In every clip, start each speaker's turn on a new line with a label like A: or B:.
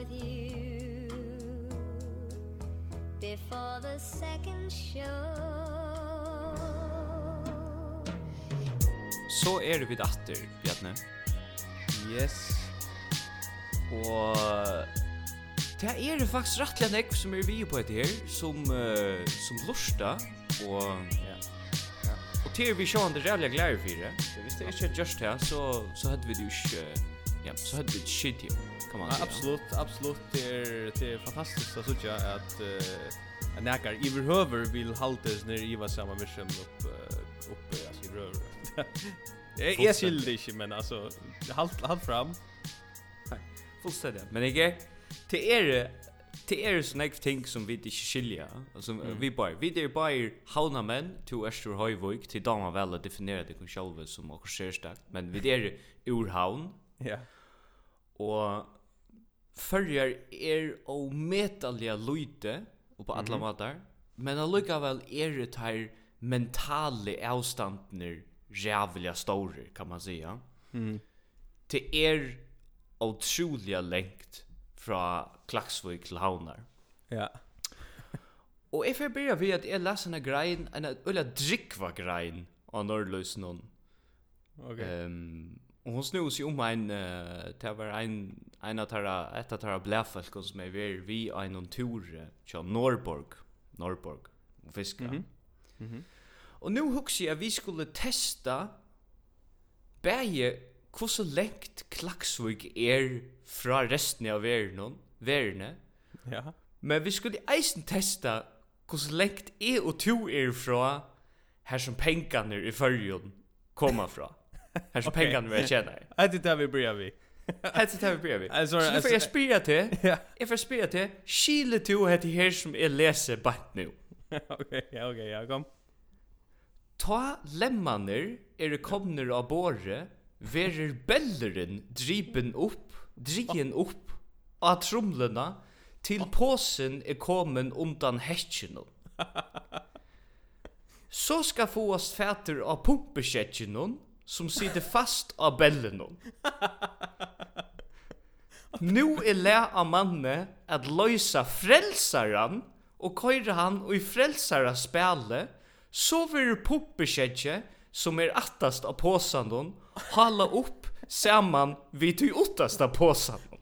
A: with you Before the second show
B: Så er du vid atter, Bjarne
C: Yes
B: Og Det er det faktisk rettelig nekk som er vi på etter her, som, uh, som lorsta, og
C: ja. ja.
B: Og til vi sjåan det rævlig glære for det, så hvis det ikke er just her, så, så hadde vi det jo ikke, ja, så hadde vi det shit jo kan man säga.
C: Absolut, absolut. Det är det är fantastiskt att såja att eh en näkar överhöver vill haltes när Iva samma mission upp upp alltså överhöver. Jag är skyldig inte men alltså halt halt fram.
B: Nej, fullständigt. Men jag till er Det är så näkt ting som vi inte skilja, alltså
C: mm.
B: vi bara, vi där bara hauna men till Öster Høyvik till Dama väl definiera det kun själva som och sérstakt, men vi där ur havn.
C: Ja.
B: Och Førjar er og metalliga lute og på alla
C: mm -hmm.
B: matar, men allikevel er det her mentale avstandner rævliga store, kan man säga.
C: Mm.
B: Det er otroliga lengt fra Klaksvik til Havnar.
C: Ja.
B: Og jeg får börja vid at jeg leser en grein, en øyla drikva grein av Norrløs.
C: Okay.
B: Um, Och hon snur sig om en uh, det var en en av tara ett av tara bläfalk som är vi vi en on tur till Norborg Norborg och fiska.
C: Mhm. Mm mhm.
B: Mm och nu hugger jag vi skulle testa bäge hur lengt Klaksvik är fra resten av världen, världen.
C: Ja.
B: Men vi skulle eisen testa hur lengt är och to är fra här som pengarna i förrjun kommer fra. Här
C: så
B: pengarna vi
C: tjänar. det tyckte vi börjar vi.
B: Hetta vi
C: við
B: brevi. Alltså alltså för jag spyr
C: till.
B: Jag för spyr till. Skile to hetta her sum er lesa bant nu.
C: Okej, ja okej, ja kom.
B: Ta lemmaner er komner av borre, verer belleren dripen upp, drien upp av trumlena til påsen er kommen undan hetsjenon. Så skal få oss fæter av pumpesketchen som sitter fast av bellen Nu er lä av manne at løysa frälsaren og køyre han og i frälsara spela så vil puppesketje som er attast av påsandon hålla upp samman vid till åttasta påsandon.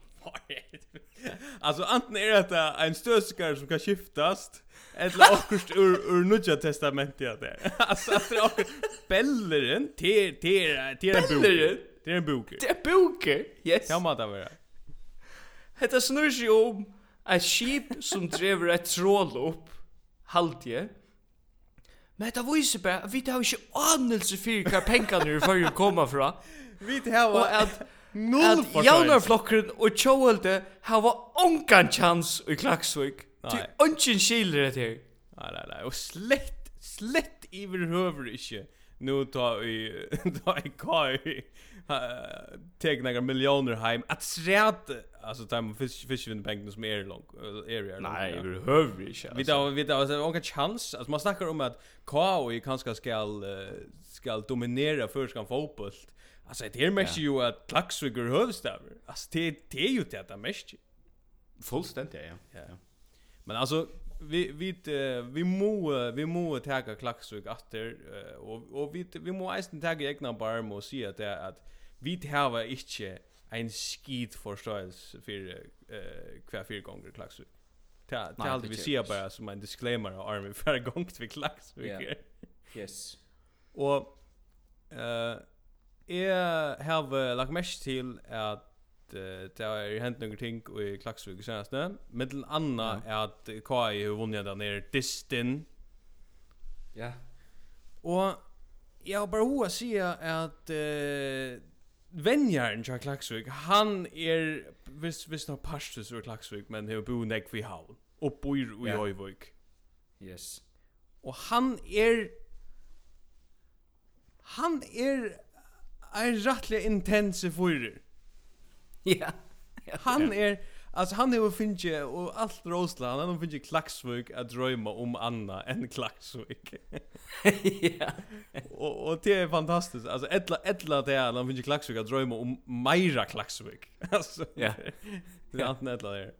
C: alltså antingen är det en stödskare som kan skiftas Eller akkurst ur, ur Nudja testamentet ja det. Alltså att det är akkurst. Belleren till, till, till en bok.
B: Belleren?
C: Till en bok.
B: Till en bok, yes.
C: Ja, man tar vare.
B: Hetta snur sig om ett skip som driver ett trål upp. Halvtje. Men det viser bara att vi har inte anelse för hur pengarna är för att komma fra.
C: Vi har
B: att
C: Null
B: for
C: Jaunar
B: flokkren og Tjóhalde hava ongan chans i Klaksvik. Til ongen skilder det her.
C: Nei, nei, nei. Og slett, slett iver høver ikke. Nu ta i, ta i kaj, teg några miljoner heim. At sræte, alltså ta med fiskvinnpengarna som är lång. Är
B: Nej, vi høver ikke.
C: Vi tar, vi tar, ongan chans. Alltså man snackar om at kaj kanskje skal, skal dominera förskan fotbollt. Alltså det är mest ju att Klaxvik är huvudstäver. Alltså det det är ju det där mest.
B: Fullständigt ja.
C: Ja. Men alltså vi vi vi må vi må ta Klaxvik uh, och och vi vi må eisen ta egna barm och se att att vi har inte en skit förståelse för eh kvar fyra gånger Klaxvik. Ta ta alltid vi ser bara som en disclaimer av armen för gång till Klaxvik.
B: Yes.
C: Och eh Jeg har lagt mest til at det har hänt några ting i Klaxvik senast nu. Mellan anna är att KI har vunnit der ner Distin.
B: Ja.
C: Och jag har bara hoa säga att eh Venjaren till Klaxvik, han är visst visst nog pastus ur Klaxvik men har bo näck vi havn och bor i Höjvik.
B: Yes.
C: Og han er... han er en rättlig intense fyrer.
B: Ja.
C: Han är Alltså han har finnje, och allt Rosland han har finnje Klaxvik att drömma om Anna än Klaxvik.
B: ja.
C: Och och det är fantastiskt. Alltså ettla ettla det är han finnje Klaxvik att drömma om meira Klaxvik. Alltså.
B: Ja.
C: Det är antingen ettla där.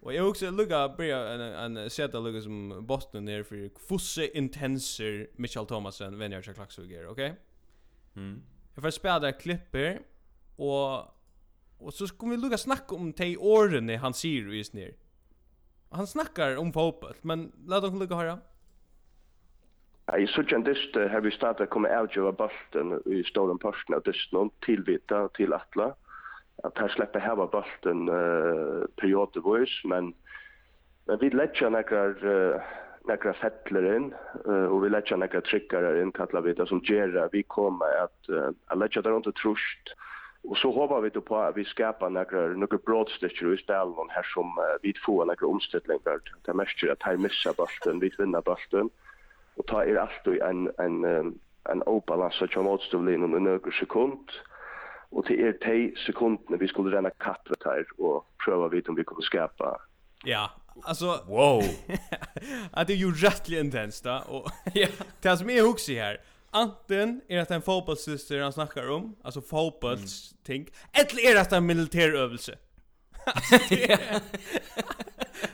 C: Och jag också lugga börja en en sätta lugga som Boston där för Fosse intenser Michael Thomasen vänner jag Klaxvik okej?
B: Mm.
C: Jag får spela klipper och och så kommer vi lugga snacka om te åren han ser ju ner. Han snackar om fotboll, men låt dem lugga höra.
D: Ja, i sådant dyst har vi startat kommer avgöra bulten i stora parten av dysten till Vita till Atla. Att här släpper här bulten eh, periodvis, men Men vi lägger några nekra fettler inn, uh, och vi letja nekra tryggare inn, kallar vi det som gjerra, vi kommer att uh, att lägga det rundt trusht, och så hoppas vi då på att vi skapar några några broadstitcher i spelen här som uh, vi får några omställningar det mest att her missa bollen vi vinner bollen och ta er allt i en en um, en obalans så som återstår inom några sekund. Och till er te sekundene vi skulle renna katt vet här och pröva vid om vi kunne skapa
C: Ja, Alltså
B: wow.
C: att det är ju rättligt intensivt och
B: ja,
C: det som är hooks här. Anten är att en fotbollssyster han snackar om, alltså fotbolls ting, eller är det att en militärövelse.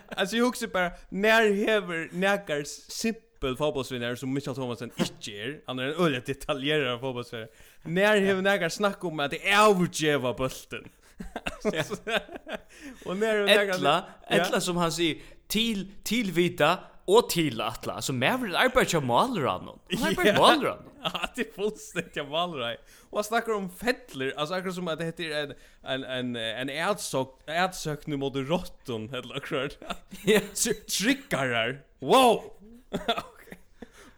C: alltså jag hooks bara när häver näkar simpel fotbollsvinnare som Michael Thomasen inte är, han är en öle detaljerad fotbollsvinnare. När häver näkar snackar om att det är övergeva bulten. Och när
B: du
C: Etla,
B: etla som han säger till till vita och till atla så mer vill arbeta maler av någon. Han arbetar
C: maler
B: av någon.
C: Ja, det är fullständigt jag maler. Och snackar om fettler, alltså akkurat som att det heter en en en en ärtsök ärtsök nu mot råtton eller akkurat.
B: Ja,
C: trickarar. Wow.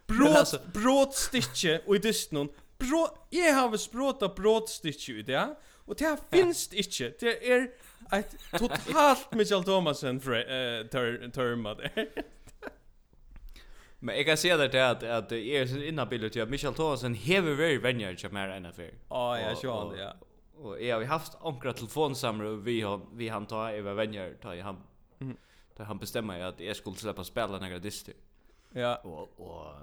C: Brot brotstitche och i dysten. Brot, jag har väl språta brotstycke i det. Och det här finns det inte. Det är ett totalt Michael Thomasen för eh ter term av det.
B: Men jag kan säga det att att det är en inability att Michael Thomasen hever very vänjer som är en affär.
C: Ja,
B: ja,
C: så ja.
B: Och jag har haft ankra telefonsamråd vi har vi han tar över vänjer tar han.
C: Mm.
B: Där han bestämmer att jag skulle släppa spela några dyster.
C: Ja.
B: Och och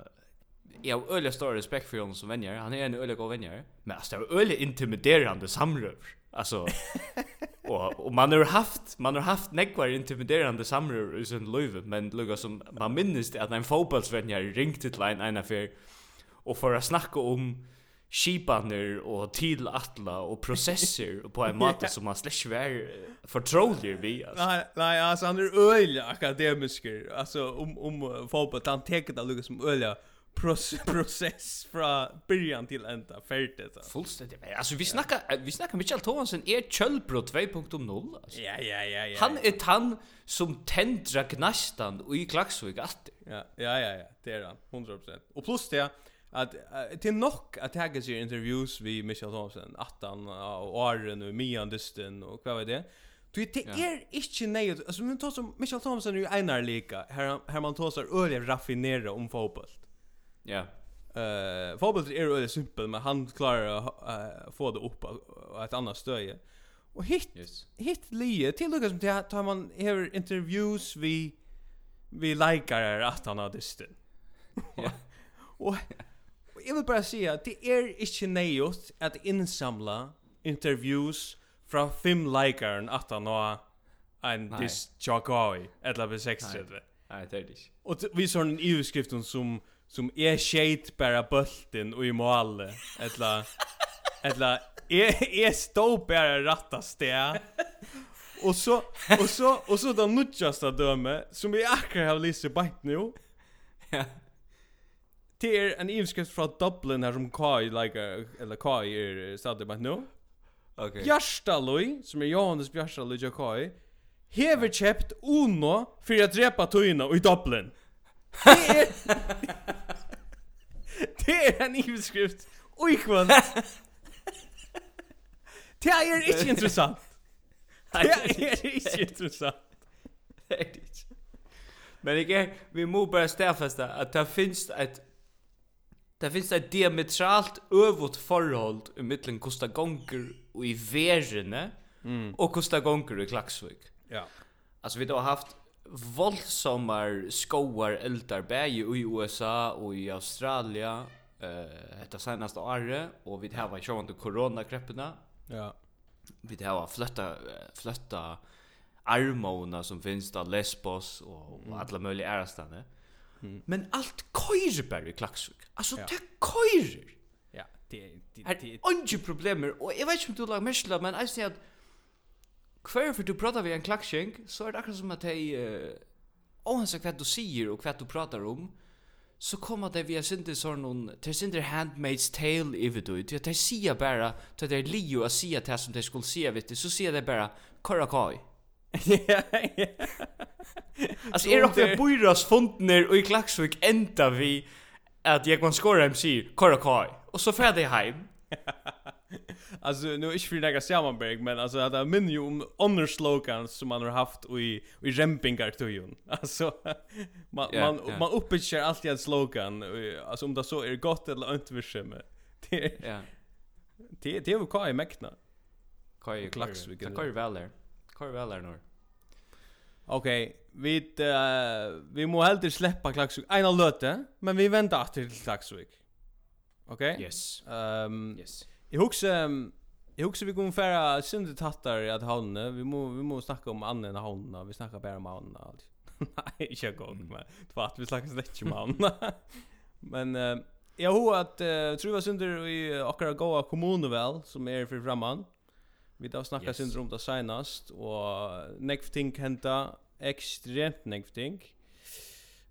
B: jag har öliga stor respekt för honom som vänjer. Han är en öliga god vänjer. Men alltså det var öliga intimiderande samröv. Alltså och, och man har haft man har haft nekvar intimiderande samröv i sin liv men lugga som man minns det att en fotbollsvänjer ringte till en en affär och för att snacka om skipaner och till atla och processer på en måte som man slash vär förtrolig vi alltså.
C: Nej nej alltså han är öliga akademisker, alltså om om uh, fotboll han tänker det lugga som öliga process fra början till ända färdigt så.
B: Fullständigt. Alltså vi snackar ja. vi snackar Michael Thomasen är Kjellbro 2.0 alltså.
C: Ja ja ja ja.
B: Han är han som tendra gnastan och i Klaxvik att.
C: Ja ja ja ja, det är han 100%. Och plus det att det är nog att jag ser interviews vi Michael Thomsen att han och Arren och Mian Dustin och vad var det? Du det är inte nej alltså men tar som Michael Thomsen är ju einar lika. Här här man tar så öliga raffinera om fotboll.
B: Ja.
C: Eh, förbilden är ju simpel, men han klarar att få det upp och ett annat stöje. Och hit
B: yes.
C: hit lie till Lucas som tar man här interviews vi vi likar att han har dysten.
B: Ja.
C: Och jag vill bara säga att det är inte nejot att insamla interviews från fem likaren att han har en dyst tjockoj, eller vi sex
B: Nej, det är det inte.
C: Och vi såg en överskrift som som är shit bara bulten och i mål eller eller är är stå bara rätta stä och så och så och så den nutchaste döme som vi akkurat har lyst på nu
B: ja
C: Det er en ivskrift fra Dublin her som Kai, like, eller Kai er stadig bare nå.
B: Okay.
C: Bjarstaløy, som er Johannes Bjarstaløy og Kai, hever kjept Uno for å drepa tøyene i Dublin. Det är... det är en ivskrift. Oj, kväll. Det är inte intressant. Det är inte intressant.
B: Det är inte. Men ikke, vi må bara stedfeste att det finns ett det finns ett diametralt øvått förhåll i mitten hvordan gonger och i verene
C: mm.
B: och hvordan gonger i Klaxvik.
C: Ja.
B: Alltså vi då har haft våldsommar skoar eldar bäge i USA och i Australien eh detta senaste året och vi har här var ju inte.
C: Ja.
B: Vi har här fløtta, armona som finns där Lesbos och, och alla möjliga ärastande. Mm. Men allt köjer bara i Klaxvik. Alltså
C: ja.
B: det köjer.
C: Ja, det det det.
B: Är inte problemer och jag vet inte om du lagar mäsla men jag säger att Hver for du pratar vi en klaksing, så er det akkurat som at hei, uh, ohansag hva du sier og hva du pratar om, så kommer det via har synte sånn noen, det er synte Handmaid's Tale i vet du, det er sier bare, det er lio å sier det som det skulle sier, vet du, så sier det bare, karakoi.
C: Ja, ja.
B: Alltså är det också bojras fontner och i Klaxvik ända vi att jag kan skora hem sig karakoi och så färdig hem.
C: alltså nu ich vill några sammanberg men alltså att jag minns ju om andra slogan som man har haft i i Rempingar till ju. Alltså man
B: yeah,
C: man
B: yeah.
C: man uppbygger alltid en slogan alltså om det så är gott eller inte vi skämmer. Det
B: ja.
C: Det det är vad i mäkna.
B: Kaj
C: klax
B: vi
C: kan.
B: Kaj väl där. Kaj väl där nu.
C: Okej, vi uh, vi må helt släppa Klaxvik. Ena löte, men vi väntar till Klaxvik. Okej? Okay?
B: Yes.
C: Ehm um,
B: Yes.
C: Jag huxar Jag huxar vi kommer färra synd tattar att havna. Vi må vi må snacka om annan havna. Vi snackar bara om havna alltså. Nej, jag gång men tvart vi snackar inte om havna. men uh, jag hur att uh, tror jag synder i akra goa kommun väl som är för framman. Vi då snackar synder om det senast och next thing hända extremt next thing.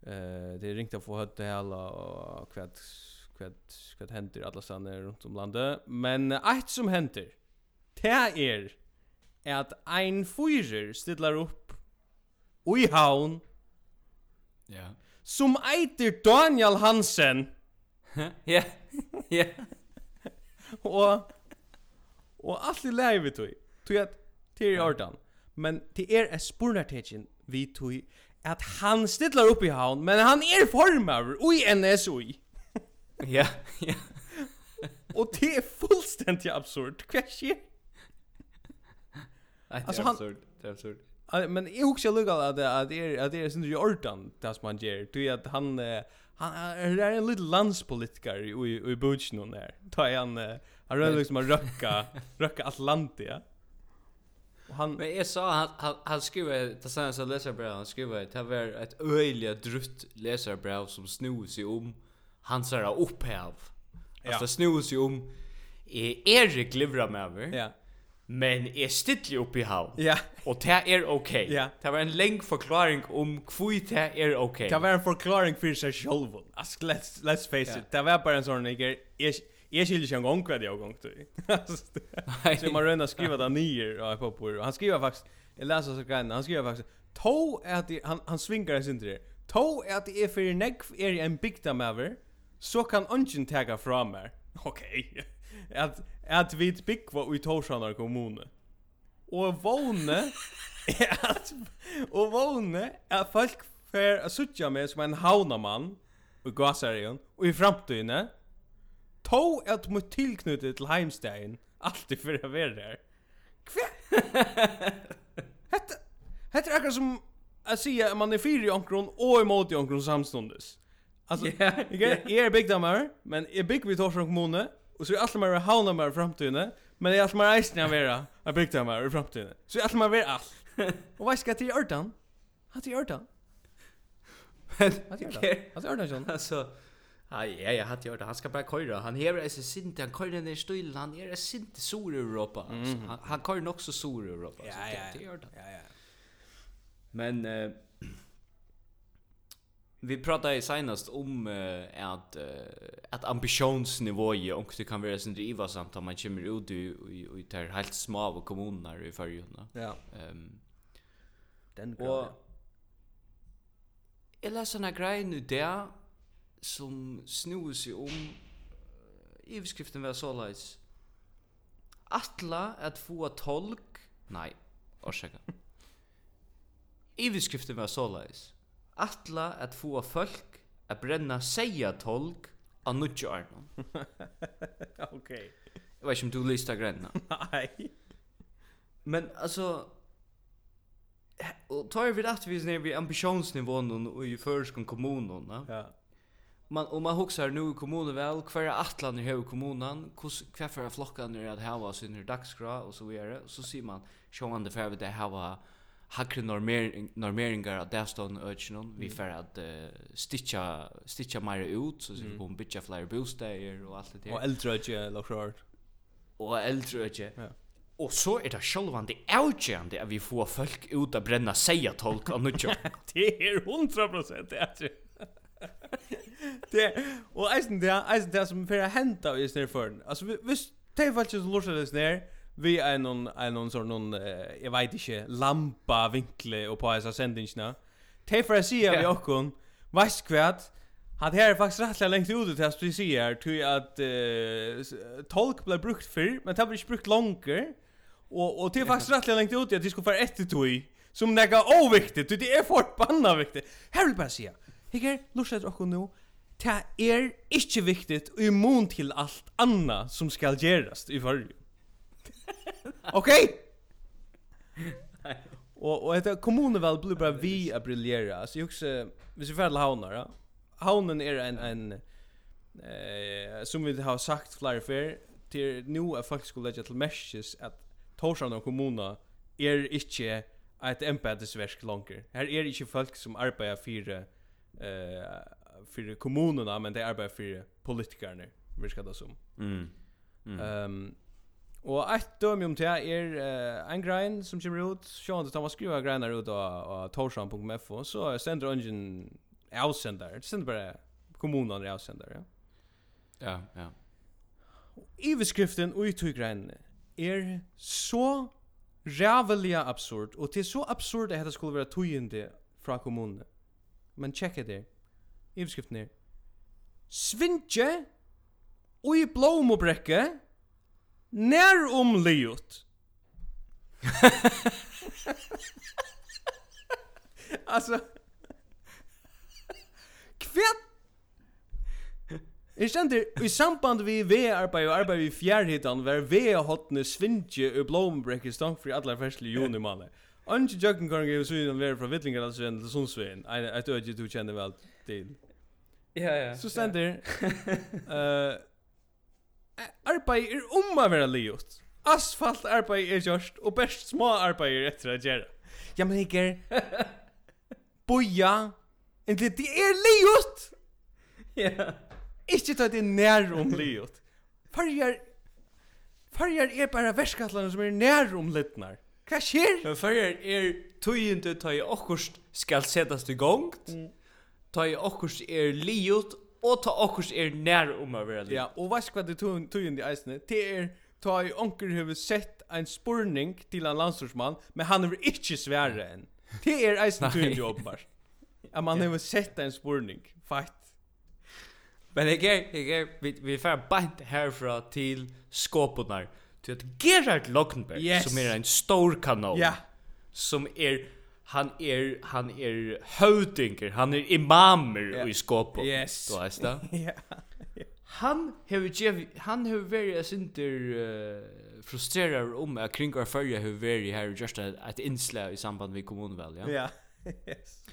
C: Eh det ringt att få höra det hela och kvätt kvad kvad händer alla stannar runt om landet men ett som händer det är at ein fyrer stillar upp i havn
B: ja.
C: som eiter Daniel Hansen.
B: Ja ja.
C: Og og alt i leið við tøy tøy at til i ordan. Men det er en spurnartekin við tøy at han stillar upp i havn men han er formar i. NSOI
B: Ja, ja.
C: Och det är fullständigt absurd. Vad
B: sker?
C: Alltså han
B: det är absurd.
C: Men jag husar lugg att det är det är det är synd i ordan det som han gör. Du att han han är en liten landspolitiker i i Butchnon där. Ta han han rör liksom att röcka röcka Atlantia. Och han
B: Men jag sa han han, han skrev det sen så läser han skrev det var ett öjligt drutt läsarbrev som snor sig om hans här upphav.
C: Ja.
B: Alltså snus ju om är Erik glivra med över.
C: Ja.
B: Men är stittlig upp i hav.
C: Ja.
B: Och det är okej. Okay.
C: Ja.
B: Det var en lång förklaring om kvui det är okej. Okay.
C: Det var en förklaring för sig själv. Alltså, let's, let's face
B: ja.
C: it. Det var bara en sån, jag, jag, jag skiljer en gång vad jag gång till. Så man röna skriva det nyer och på på. Han skriver faktiskt, jag läser så kan han skriver faktiskt, to att han, han svingar sin till det. To att det är för neck är en big time ever så kan ungen tagga fra mer. Okej. at, Att att vi byggva i Torshanda kommune. Og våne at, og våne er folk fer a suttja meg som en haunamann, och gasarion og i framtiden tog at mot tilknyttet til Heimstein alltid för att vara Hva? Hette, hetta er akkurat som att at man er fyra i onkron og emot i onkron samstundes.
B: Alltså,
C: jag är jag big byggdammar, men jag bygger vid från kommune, och så är allt mer havndammar i framtiden, men jag är allt mer eisen vara. vera av byggdammar i framtiden. Så är allt mer vera allt. Och vad ska till Örtan? Hatt i Örtan?
B: Men,
C: hatt
B: i
C: Örtan? Hatt i Örtan,
B: Alltså, Ja, ja, jag hatt i Örtan. Han ska bara köra. Han hever är sint, han köra ner i stil, han är sint i sur Europa. Mm. Han, han köra nog så sur Europa. Ja, ja, ja,
C: ja, ja.
B: Men, eh, Vi pratade ju senast om uh, att uh, att ambitionsnivået också kan vara sånt driva samt att man kommer ut i i, i helt små av kommuner i förrjuna.
C: Ja.
B: Ehm um,
C: den
B: går. Jag läser en grej nu där som snur sig om överskriften var så läs. Atla att få tolk. Nej, ursäkta. Överskriften var så läs atla at få folk at brenna seia tolk av nudja arnon.
C: ok.
B: Jeg vet ikke om du lyst av
C: grenna. Nei.
B: Men altså, og tar vi rett vis ned vid ambitionsnivån og i førskan kommunen,
C: ja.
B: Man, og man huxar nu i kommunen vel, hver er atlan i hev kommunen, kvar er flokkan er at hava sin dagskra og så videre, så sier man, sjåan det fer vi det hava hakre normering normeringar av dæstan økjennom. Vi fer at uh, stitcha stitcha meira ut så vi kom bitcha flyer bostäder og alt det der.
C: Og äldre økje lokrar.
B: Og eldre økje.
C: Ja.
B: Og så er det sjølvande avgjørende at vi får folk ut av brenna seia tolk av nutja.
C: det er 100% det det og eisen det eisen det som fer henta i snær for. Altså hvis tei faktisk lursa det snær vi är någon är någon sån någon jag vet inte lampa vinkle och på dessa sändningarna. Te för att se vi också. Vad kvärt. Hat här faktiskt rätt längt ut det att vi ser till att uh, tolk blev brukt för men det har blivit brukt långt Och och det är faktiskt rätt längt ut att det skulle för ett tog som nega oviktigt. Det är förbannat viktigt. Här vill bara se. lust lustar och nu. Det er inte viktigt i immun til alt annat som skal göras i förr. Okej. Och och heter kommunen väl blir bara vi att briljera. Alltså jag också vi ska fälla haunar. Ja? Haunen är en en eh som vi har sagt flera för till nu är folk skulle lägga till meshes att Torshavn och kommuna är inte ett embeddesverk längre. Här är inte folk som arbetar för eh för kommunerna men det arbetar för politikerna, vi ska det som.
B: Mm.
C: Ehm mm. um, Og eitt dømi om det er uh, en grein som kommer ut, sjåan til at man skriver greinar ut av, av torsan.fo, så sender ungen avsender, det sender bare kommunen avsender, ja.
B: Ja, ja.
C: Iveskriften og utøy greinene er så rævelige absurd, og det er så absurd at det skulle være tøyende fra kommunen. Men tjekk det. Iveskriften er Svinje og i blåmobrekke När om Leot. alltså Kvätt Jeg kjente, i samband vi VR-arbeid og arbeid vi fjærhittan, var VR-hottene svindje og blåmbrekker stank for alle ferslige junimanne. Anki Jökengården gav synen være fra Vittlingarlandsveien til Sundsveien, et øyne du kjenner vel til.
B: Ja, ja.
C: Så stender, uh, arbeid er om å være livet. Asfalt arbeid er gjørst, og best små arbeid er etter å gjøre. Ja, men ikke... Boja, en det er livet!
B: Ja.
C: Ikke ta det nær om livet. Farger... Farger er bare verskatlene som er nær om litnar. Hva skjer?
B: Men farger er tøyende ta i okkurst skal setast i gongt. Mm. Ta i okkurst er livet, og ta okkurs er nær om å være
C: Ja, og hva skal du tog inn i eisene? Det er ta i onker har sett en spurning til en landstorsmann, men han har ikke svære enn. Det er eisene tog inn i åpenbart. Ja, man har sett en spurning. Fakt.
B: Men jeg er, jeg er, vi, vi fer bant herfra til skåpunar. Til at Gerard Lockenberg,
C: yes.
B: som er en stor kanon,
C: ja.
B: som er han er han er høvdinger, han er imamer
C: yeah.
B: i Skopje.
C: Yes.
B: Du veist det?
C: Ja.
B: Han hever gjev, han har a sinter uh, frustrerar om at kringar fyrja hever hur her just at innslag i samband med kommunval, ja.
C: Ja. yes.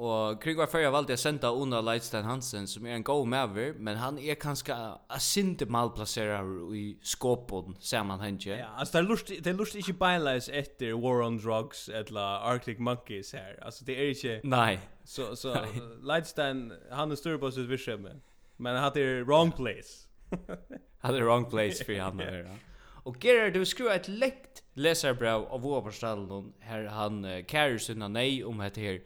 B: Og kring var førre valgte jeg senda Una Leitstein Hansen, som er en god maver, men han er kanskje a sinte malplacerer i skåpen, ser man hentje.
C: Ja, altså det er lust, det lust ikke beileis etter War on Drugs eller Arctic Monkeys her, altså det er ikke...
B: Nei.
C: Så, så Lightstein Leitstein, han er større på sitt virksomme, men han er wrong place.
B: han er wrong place for han er, ja. Og Gerard, du skru et lekt leserbrev av Våparstallon, her han uh, kærer sinna nei om dette her,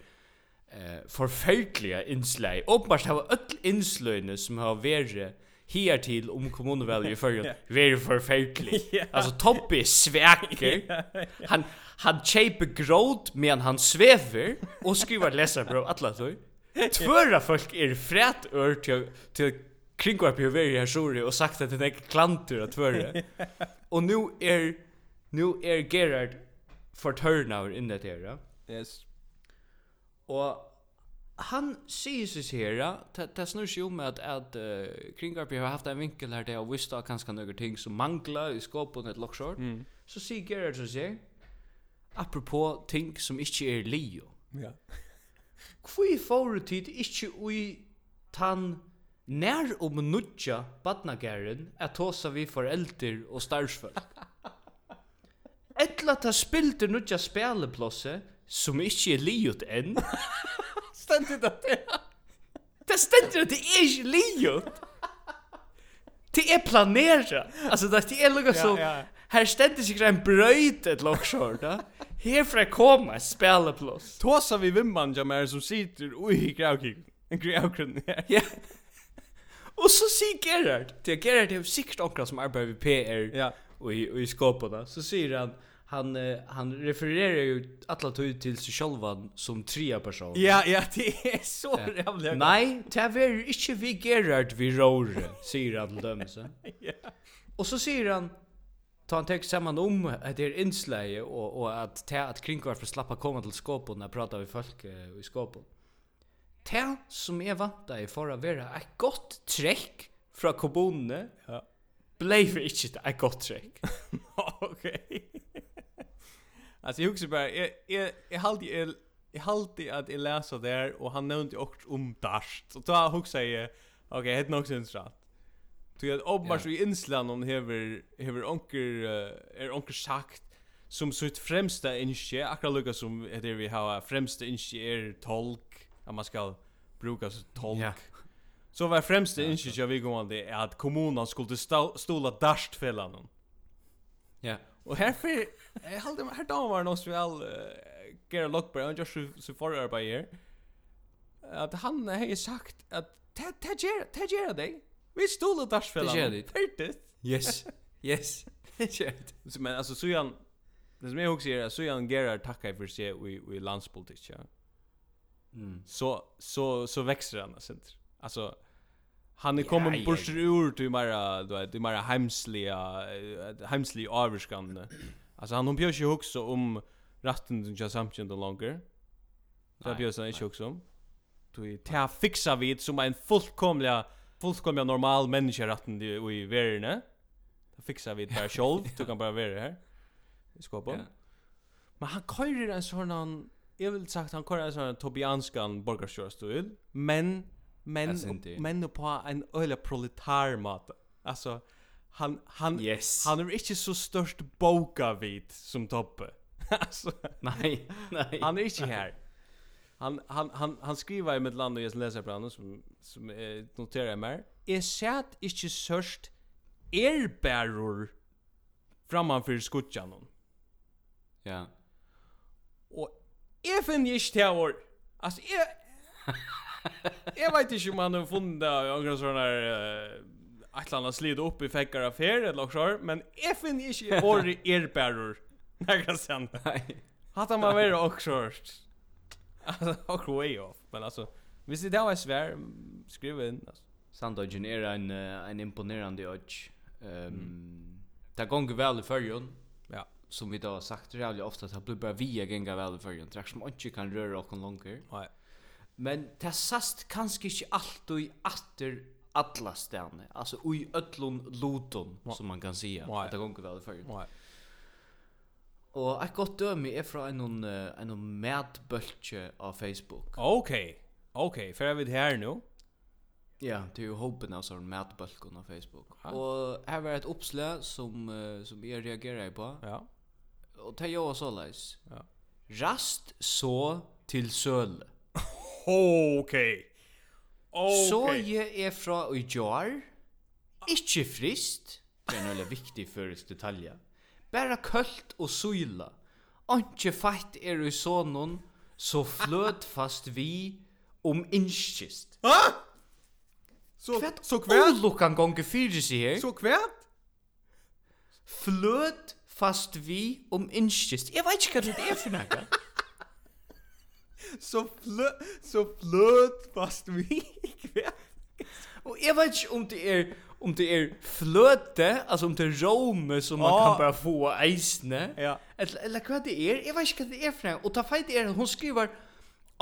B: eh förfärliga inslag. Uppenbart har öll inslöjne som har varit här till om kommunvalget i förra varit förfärligt. yeah. Alltså Tobbe sväker. Han han chepe gråt medan han svever och skriver läsa bro alla så. Tvåra folk är frätt ör till till kringvarp ju varit här sorry och sagt att det är klantur att tvåra. Och nu är nu är Gerard förtörnar in det här.
C: Yes.
B: Og han sier seg her, att det snurrar seg om at, at uh, Kringarp har haft en vinkel her til å visste att kanske några ting som manglar i skåpen et lockshort.
C: Mm.
B: Så sier Gerard så här apropos ting som ikke er Leo.
C: Ja.
B: Hvor får tid ikke ui tan nær om nutja badnagæren er tåsa vi förälder og starsfolk. Ettla ta spilter nutja speleplåse som ikke er liot enn.
C: Stendt det det?
B: Det stendt det, det er ikke liot. Det er planera. Altså, det är lugg så här ständer sikkert en brøyt ett lockshort da. Här koma et komma plus.
C: Tåsa vi vimman jamar som sitter oj graukig. En graukig.
B: Ja. Och så ser Gerard. Det Gerard er sikkert också som arbeider vid PR.
C: Ja.
B: Och i, och i skåpene. Så sier han, han eh, han refererar ju alla tog till sig själva som trea person.
C: Ja, ja, det är så ja. jävla.
B: Nej, det är inte vi Gerard vi rör, säger han till dem så.
C: ja.
B: Och så säger han ta en text samman om att det är inslag och och att ta att kring varför slappa komma till skåpen när pratar vi folk uh, i skåpen. Det som är vanta i förra vara ett gott träck från kommunen.
C: Ja.
B: Blev inte ett gott träck.
C: Okej. Okay. Alltså jag huxar bara jag jag jag hade jag jag hade att jag läser där och han nämnde också om dast. Så då huxar jag okej, okay, är nog syns rätt. Du har uppenbart i Inslan om hever hever onker uh, är onker sagt som sitt främsta inske akkurat lukka som det vi har främsta inske är tolk att man ska bruka som tolk.
B: Yeah.
C: Så var främsta yeah, inske jag vi går om det är att kommunen skulle stola darstfällan.
B: Ja.
C: Yeah. Och härför jag hade här dagen var nog så väl Gerard Lockberg och Josh så förra på här. Att han har ju sagt att ta ta ger ta ger dig. Vi
B: Det där för
C: dig.
B: Färdigt. Yes. Yes. Shit.
C: Så men alltså så han det som jag också är så han Gerard tackar för sig i i landspolitik ja.
B: Mm.
C: Så så så växer han alltså. Alltså Han är kommer
B: ja,
C: bort ur till mera du vet, till mera hemsliga hemsliga avskan. Alltså han hon björs ju också om ratten till jag samtjänt och longer. Så björs han inte också om. Du ta fixa vid som en fullkomliga fullkomliga normal människa ratten i världen. Ta fixa vid bara själv, du kan bara vara här. I skåpen.
B: Ja.
C: Men han körer en sån han Jag vill sagt han kör en sån tobianskan borgarstjärnstil, men men men på en öle proletär mat. Alltså han han
B: yes.
C: han är inte så störst boka vid som toppe. alltså
B: nej, nej.
C: Han är inte här. Han han han han skriver i mitt land och jag läser på som som eh, noterar jag mer. Är sett inte störst erbäror framför skutjan.
B: Ja.
C: Och är finn ich der Alltså är Jeg vet ikke om han har funnet det, funnit några sådana här att han annet slid opp i fäckar affär eller noe sådär, men jeg finner inte vår erbäror några
B: sen.
C: Nej. Hatta man vara också. Altså, och way off, men altså... Hvis det var svær, skriv inn, altså.
B: Sandodgen er en, uh, en imponerande ødj. Um, mm. Det gånger vel i förrjun.
C: Ja.
B: Som vi da har sagt jävligt ofta, det blir bare vi gänga vel i förrjun. Det er som ikke kan røre oss långt.
C: Nej
B: men det sast kanskje ikke alltid atter alla stene, altså i öllun loton, som man kan säga,
C: ja.
B: att det gonger väl förut.
C: Ja.
B: Og et godt dømi er fra en, en medbøltje av Facebook.
C: Ok, ok, for jeg vet her nå.
B: Ja, det er jo håpen av sånn medbølgen av Facebook.
C: Ja.
B: Og her var et oppslag som, som jeg reagerer på.
C: Ja.
B: Og det er jo også leis.
C: Ja.
B: Rast så til søle.
C: Okej. Okay.
B: Så jeg er fra i jar. Ikke frist. Det er en veldig viktig først detalje. Bara kølt og søyla. Anke feit er i sånn, så fløt fast vi om innskist.
C: Va? Så
B: kvært?
C: så kvärt
B: lukan gånge fyra sig här.
C: Så kvært?
B: Fløt fast vi om innskist. Jeg vet ikke hva det er for noe
C: så flø så fløt fast vi.
B: Og jeg vet ikke om det er om det er fløte, altså om det er rome som man
C: oh.
B: kan bare få eisne.
C: Ja.
B: Eller, eller hva det er, jeg vet ikke hva det er for noe. Og ta feit er, hun skriver,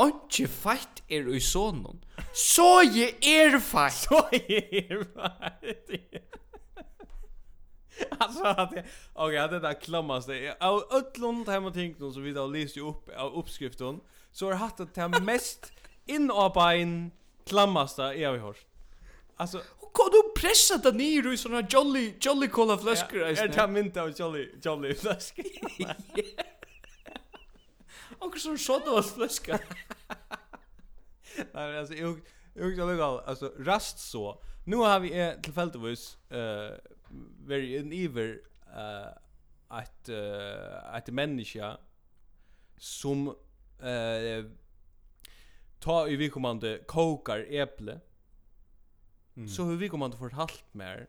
B: Anki feit er i sonen. Så je er feit.
C: Så je er feit. alltså att okej okay, det där klammas Av Öllund hemma tänkt någon så vi då läste ju upp av uppskriften så har hatt det här mest inåpain klammasta jag har hört. Alltså,
B: hur kan du pressa det ner i såna jolly jolly cola flaskor?
C: Ja,
B: är
C: det minta av jolly jolly flaskor?
B: Och så shot av flaskor.
C: Nej, alltså jag jag jag lägger alltså rast så. Nu har vi tillfälligtvis eh very in ever eh att att människa som eh ta i vi kommande kokar äpple. Mm. Så hur vi kommande fått halt mer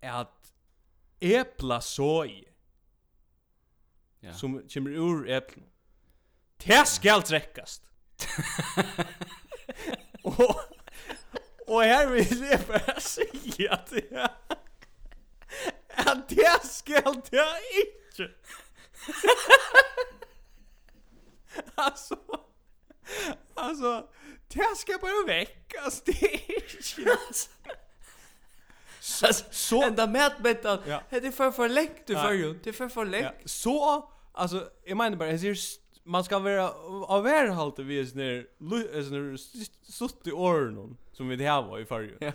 C: är att äppla soj.
B: Ja.
C: Som kommer ur äpplen. Det skal trekkast. och och här vil jeg bare si at det at det skal det inte. Alltså Alltså det ska bara väckas det
B: Så så ända med
C: Ja.
B: Det är för för längt du för ju. Det är för för längt.
C: Så alltså jag menar bara det är man ska vara av halt vi är när sån sutt i åren som vi det här var i förr.
B: Ja.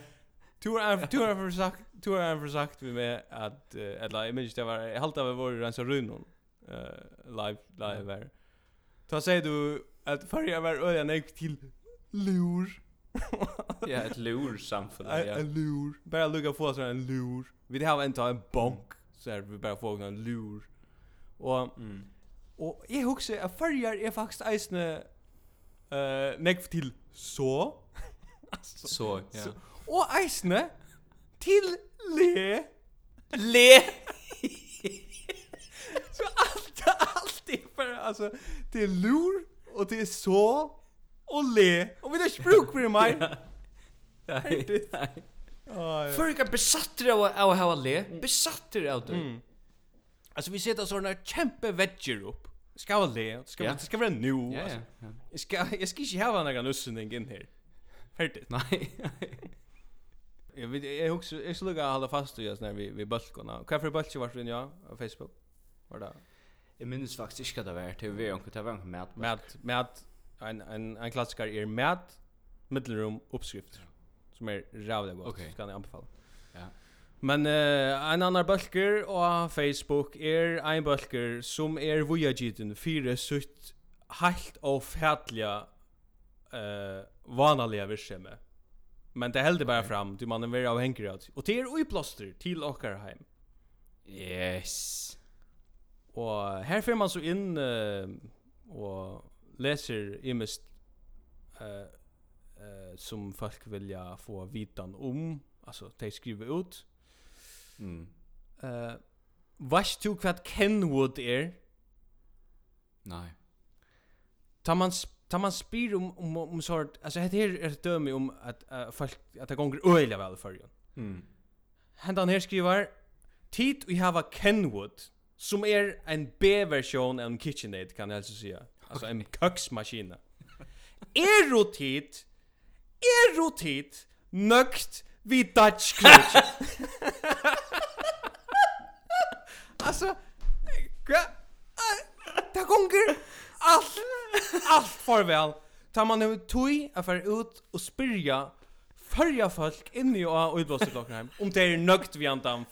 C: Du är du är för sagt du har för sagt vi med att eller jag minns det var halt av vår rensa runon eh live live där. Då säger du att förra var öja nej till lur.
B: ja, ett lur
C: samfund.
B: Ja.
C: En lur. Bara lugga få så en lur. Vi det har inte en bonk. så här, vi bara få en lur. Och
B: mm.
C: och jag huxar att förra är faktiskt isne eh uh, nekv till så.
B: så, ja.
C: Så. Och isne till le.
B: Le.
C: så alltså det är lur och det är så och le. Och vi det spruk för mig.
B: Nej. Förrika besattre av att ha le. Besattre av det.
C: Alltså vi sätter såna kämpe vegger upp. Ska vara le.
B: Ska
C: vara, ska vara nu.
B: Ja, ja.
C: Jag ska, jag ska inte ha någon nussning in här. Färdigt.
B: Nej.
C: Jag vet jag också jag skulle hålla fast i oss när vi vi bulkarna. Kaffe bulkar vart ja på Facebook. Var det?
B: Jeg minnes faktisk ikke hva det var. Det var ikke det var ikke mat.
C: Mat, mat, en, en, en klassiker er mat, middelrom, oppskrift. Som er rævlig godt,
B: okay.
C: skal jeg anbefale.
B: Ja.
C: Men uh, en annan bølger og Facebook er en bølger som er vujagiten fire sutt helt og fætliga uh, vanliga virksomhet. Men det helder bare fram, du man er veldig avhengig av det. Og det er uiplåster til okker heim.
B: Yes.
C: Og her får man så inn uh, og leser imest uh, uh, som folk vilja få vitan om, altså de skriver ut.
B: Mm.
C: Uh, Vast du hva Kenwood er?
B: Nei.
C: Tar man, tar man spyr om, om, om sort, altså dette her er et døme om at uh, folk, at det gonger øyla vel for jo.
B: Mm.
C: Hentan her skriver, Tid vi hava Kenwood, som er en B-version av en KitchenAid kan jag altså säga. Altså en köksmaskin. Erotid, rotit nøgt rotit nökt vid Dutch Clutch. alltså Ta gonger allt allt farväl. Tar man nu tui att fara ut och spyrja följa folk inne i och utblåsa klockan om det är nökt vi andan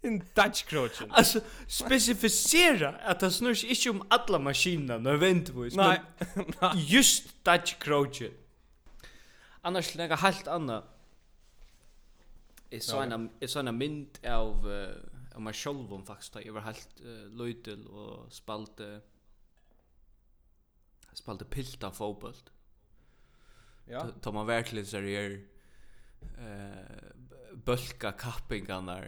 C: En Dutch crotch.
B: Alltså specificera att det snurrs inte om alla maskinerna nödvändigtvis.
C: Nej.
B: just Dutch crouch. Annars lägga helt anna. Är
C: så
B: en är så en mynd av uh, av mig själv om faktiskt jag var helt uh, löjtel och spalte spalte pilta fotboll.
C: Ja.
B: Tar man verkligen seriöst eh uh, bulka kappingarna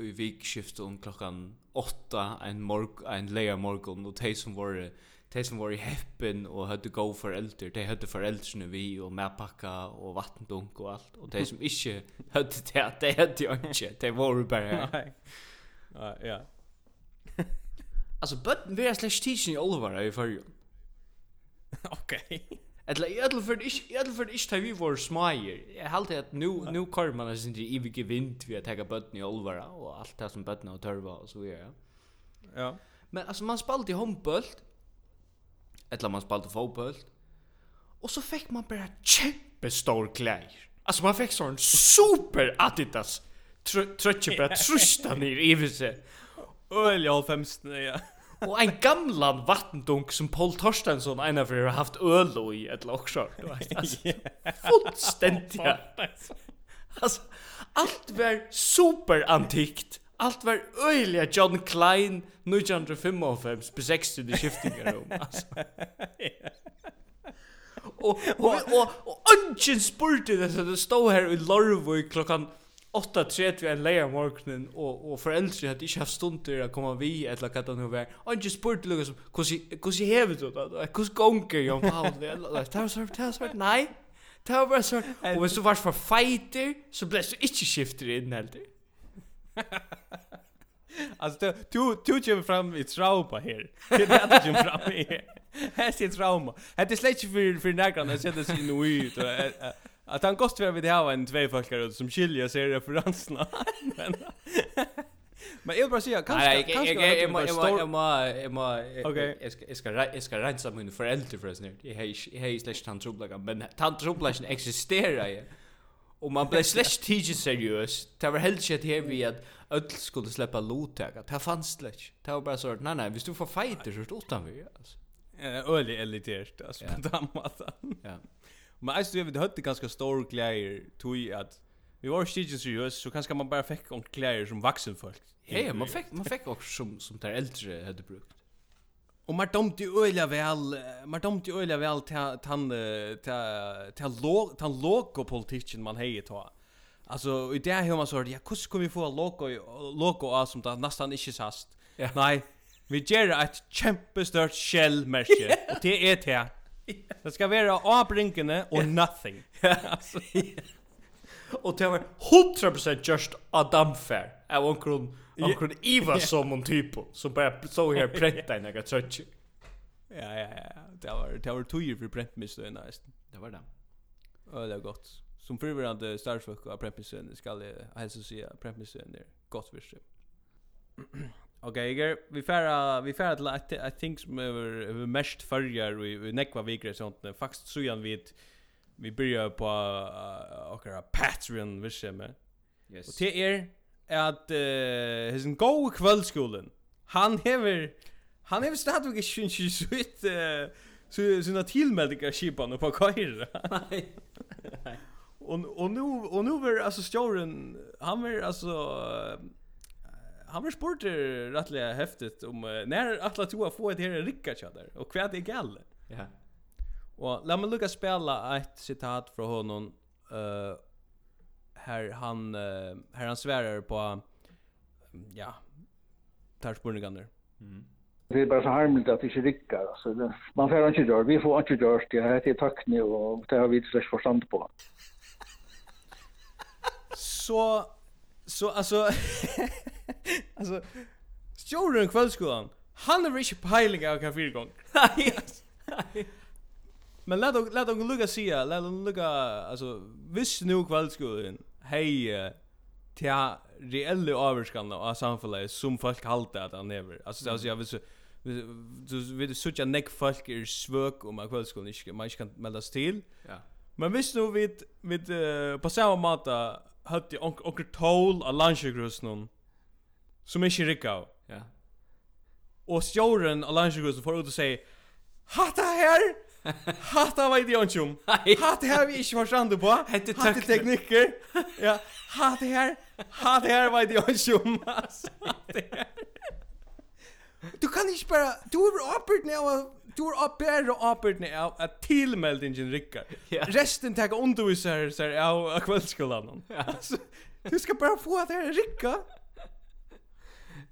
B: i vikskiftet klockan 8 en morg en leia morgon och de som var de som var i heppen och hade gå för äldre de hade föräldrarna vi och med packa och vattendunk och allt och de som inte hade det de hade ju inte de var bara
C: nej ja.
B: Alltså but vi är slash teaching Oliver i förr
C: Okej.
B: Eller i alla fall inte i alla fall inte vi var smajer. Jag halt att nu nu kör man alltså inte i evig vind vi att ta bort i Olvara och allt det som bötna och törva och så vidare.
C: Ja.
B: Men alltså man spalt i handboll. Eller man spalt i fotboll. Och så fick man bara kämpe stor kläder. Alltså man fick sån super Adidas trötje bara trusta ner i sig.
C: Öl 95 ja.
B: Och en gamlan vattendunk som Paul Torstensson en av har haft öl i ett lockshort. Alltså, fullständigt. Alltså, allt var superantikt. Allt var öjliga John Klein 1955 på 60 i skiftningar om. Alltså. Och och och och ungen spurtade så det stod här i Lorvøy klockan 8.30 en leia morgonen og, og foreldre hadde ikke haft stund til å komme vi eller hva det nå var. Og ikke spurte lukket som, hvordan hever du det? Hvordan gonger Jan Paul? Det var svart, det var svart, nei. Det var bare svart. Og hvis du var for fighter, så ble du ikke skifter inn heller.
C: Alltså du du du kommer fram i trauma här. Det är det som fram i. Här är trauma. Det är släkt för för några när jag sätter sig nu ut. Att han kost för vi har en två forskare som skiljer sig referenserna. Men Men jag bara säga kanske kanske
B: jag jag jag jag jag må...
C: Okej.
B: Jag ska jag ska rensa mina föräldrar för snart. Jag har hej slash tantrublaga men tantrublagen existerar ju. Och man blev slash tidigt seriös. Det var helt shit här vi att öll skulle släppa lotäga. Det fanns slash. Det var bara så nej nej, visst du får fighter så utan vi alltså.
C: Eh öle alltså på den
B: Ja.
C: Men alltså jag vi hade ganska stor kläder tog att vi var stigis seriöst så kanske man bara fick om kläder som vuxen folk.
B: Ja, man fick man fick också som som där äldre hade brukt.
C: Och man domte ju öliga väl, man domte ju öliga väl till till till låg till låg politiken man hejer ta. Alltså i det här man så ja, hur ska vi få logo logo av som där nästan inte sast. Nej, vi ger ett kämpestort shell merke och det är det Det ska vara avbrinkande och nothing.
B: Och det var 100% just a damfair. Av omkron, omkron Eva som en typ Som bara så här prätta en jag trött.
C: Ja, ja, ja. Det var, det var tog för präntmisstöj nästan.
B: Det var det.
C: Ja, det var gott. Som förvirrande starfolk av präntmisstöjande ska jag hälsa och säga präntmisstöjande är gott för sig. Okej, okay, vi färra vi färra till att I think som över över mest förjar vi vi nekva vikre sånt när faktiskt så igen vi vi börjar på uh, Patreon vi ser med.
B: Yes.
C: Och det är att eh uh, his en go kvällskolan. Han hever han hever stadigt och syns så ut så såna tillmeldingar skipan på Kaira.
B: Nej.
C: Och och nu och nu är alltså Storen han är alltså uh, han var spurt rättliga häftigt om uh, när alla två får ett här ricka chatter och kvad är gal.
B: Ja.
C: Och låt mig lucka spela ett citat från honom eh här han uh, här han svärar på ja tar spurningar.
B: Mm.
E: Det är bara så harmligt att det inte rickar. Alltså, det, man får inte göra, Vi får inte göra Det här är tack nu och det har vi inte slags förstånd på.
C: Så, så alltså... alltså stjorden kvällskolan. Han är inte peiling av kaffe gång.
B: Nej.
C: Men låt oss låt oss lucka se, låt oss lucka alltså viss nu kvällskolan. Hej tja reelle avskan av samhället som folk halter att han lever. Alltså alltså jag vill så du vet så jag neck folk är svök om att kvällskolan inte man kan meldas till.
B: Ja.
C: Men visst nu vid vid på samma måta hade jag onkel tål av lunchgrus Som ikke rikka av.
B: Ja.
C: Og stjåren av landsjøkusen får ut og sier, Hatta her! Hatta var ikke jeg
B: om.
C: Hatta her vi ikke forstande på.
B: Hette
C: Hatta teknikker. Ja. Hatta her. Hatta her var ikke jeg om. Hatta her. Du kan ikke bare, du er oppbyrd av, du er oppbyrd og oppbyrd av at tilmeldingen rikker.
B: Ja.
C: Resten tar underviser seg av kveldsskolen. Yeah. du skal bare få at det rikker.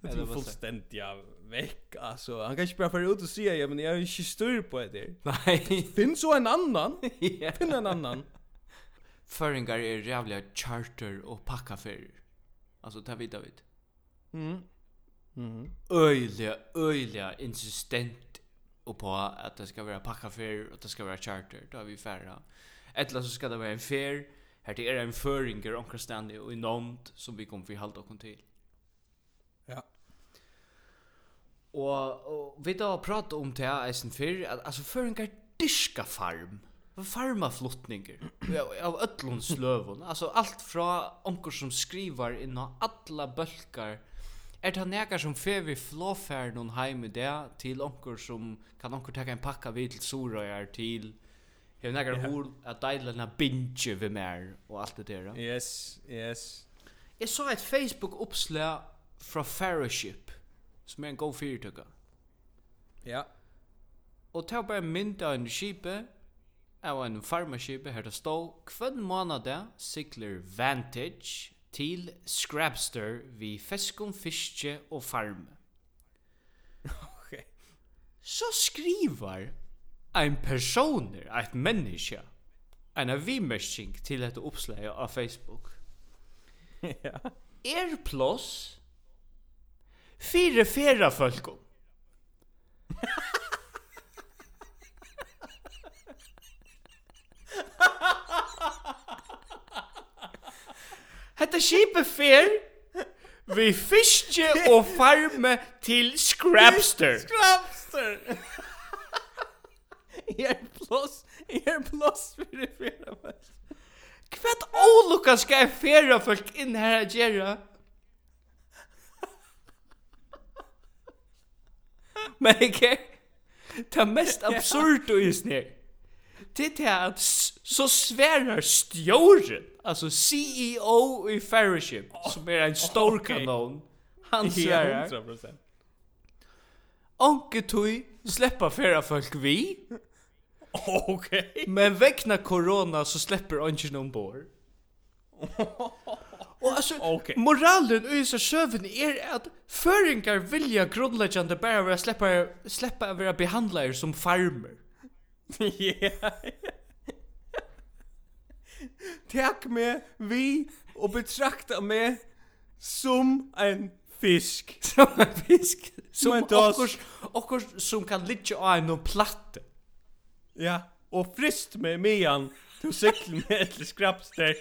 C: Det är fullständigt ja, väck alltså. Han kan inte bara fara ut och säga ja men jag är inte styr på det.
B: Nej.
C: Finn så en annan.
B: ja.
C: Finn en annan.
B: Föringar är jävla charter och packa för. Alltså ta vid David.
C: Mm. Mhm.
B: Öjliga, öjliga insistent och på att det ska vara packa för och det ska vara charter. Då har vi färra. Ettla så ska det vara en fair. Här till är en föringar omkring ständig och i nånt som vi kommer förhålla oss till. Og, og vi da prata om det her eisen før, at altså før en gardiska farm, farmaflottninger, av ötlunds løvun, altså alt fra onker som skrivar inna alla bølkar, er det nekar som fer vi flåfær noen heim i det, til onker som kan onker teka en pakka vid til sorøyar, til hever nekar
C: yeah.
B: hol at deilena bindje vi mer, og alt det der.
C: Yes, yes.
B: Jeg så et Facebook-oppslag fra Fellowship, som er en god fyrtøkker.
C: Ja.
B: Og det er bare mynd av en skipe, av en farmaskipe, her det står, hvem måned sikler Vantage til Scrabster vi feskum fiske og farme.
C: ok.
B: Så skriver en personer, et menneske, en avimmersing til et oppslag av Facebook.
C: ja.
B: Er plås Fyra fera folk. Hetta skipa fer vi fiske og farme til Scrapster.
C: Scrapster. Er plus, er plus fyrir fyrir.
B: Kvat ólukka skal fera folk inn her at gera. Men ikke? Det mest absurd og isne. Det er at så sverar stjåren, altså CEO i Fellowship, som er en stor kanon, han sverar.
C: 100%.
B: Onke tui sleppa färra folk vi.
C: Ok. Okay.
B: Men väckna corona så släpper onken ombord. Och altså,
C: okay.
B: moralen i så søvn är att føringar vilja grunnleggjande bara vara släppa släppa å være behandlare som farmer.
C: Ja. Takk med vi og betrakta med som en fisk.
B: Som en fisk. Som
C: en
B: dos. Och som kan ligga av en platte.
C: Ja, och frist med mian Du cyklar med ett skrapster.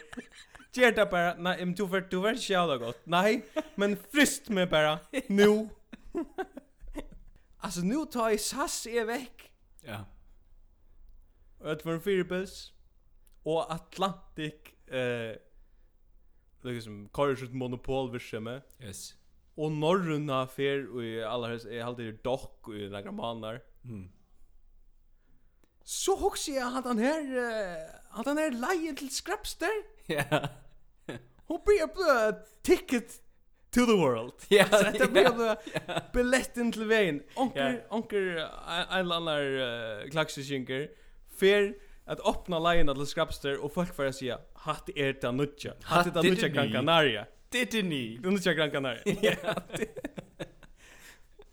C: Gjør det bara, nei, men du var du ikke jævla godt. Nei, men frist meg bara, nu. altså, nu tar jeg sass er vekk.
B: Ja.
C: Og at var og Atlantik, eh, liksom, karer sitt monopolvirksomhet.
B: Yes.
C: Og norruna fer, og i aller helst, jeg halte dokk, og i några månader.
B: Mm.
C: Så hokser jeg at han her, uh, at han her leie til skrapster.
B: Ja.
C: Yeah hon blir blå ticket to the world.
B: Ja,
C: det blir blå billetten til veien. Onker, onker, en annar klaksesjinker, fer at öppna leien til skrapster og folk får säga hatt er ta nutja. Hatt er
B: ta
C: nutja Gran Canaria.
B: Det er ni.
C: Det nutja Gran Canaria. Ja.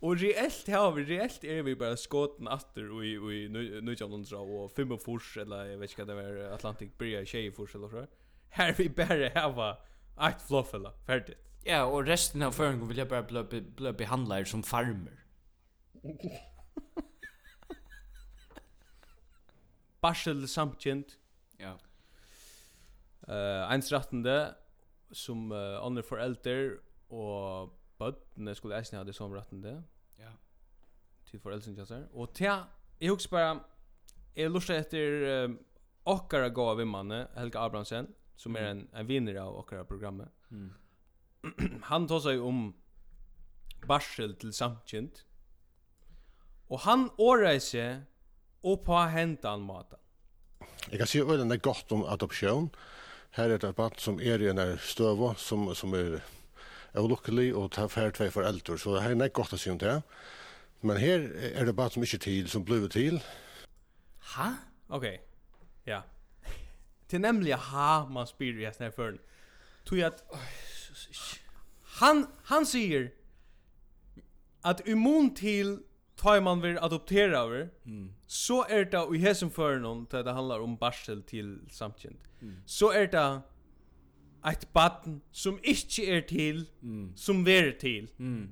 C: Og reelt har vi, reelt er vi bare skåten atter i, i nutja Nujamlundra og fem fors eller jeg vet ikke hva det var, atlantic Bria, Tjejefors eller så. Her vi bare hava Ett flåfälla, färdigt.
B: Ja, och resten av föringen vill jag bara bli, bli, bli behandlad som farmer.
C: Barsel samtjent.
B: Ja.
C: Uh, einsrattende som uh, andre forelder og bøttene skulle eisne ha det som rattende.
B: Ja.
C: Til foreldrene kjassar. Og til jeg husker bare, jeg lurer etter uh, okkara gåa vimmanne, Helga Abrahamsen, som är en en vinnare av våra programmet.
B: Mm.
C: han tar sig om barsel till samkjent. Och han årar sig och på hentan maten.
F: Jag kan se ölen är gott om adoption. Här är det ett barn som är i en stöva som, som är olycklig och tar färd två föräldrar. Så här är det gott att se om det. Men här är det barn som inte är till, som blir till.
B: Ha?
C: Okej. Okay. Ja till nämligen ha man spyr i hästen här förrän. Tog jag att... Han, han säger att immun till tar man vill adoptera över mm. så är det i hästen för någon det handlar om barsel till samtjent. Mm. Så är det ett barn som inte är till mm. som är till.
B: Mm.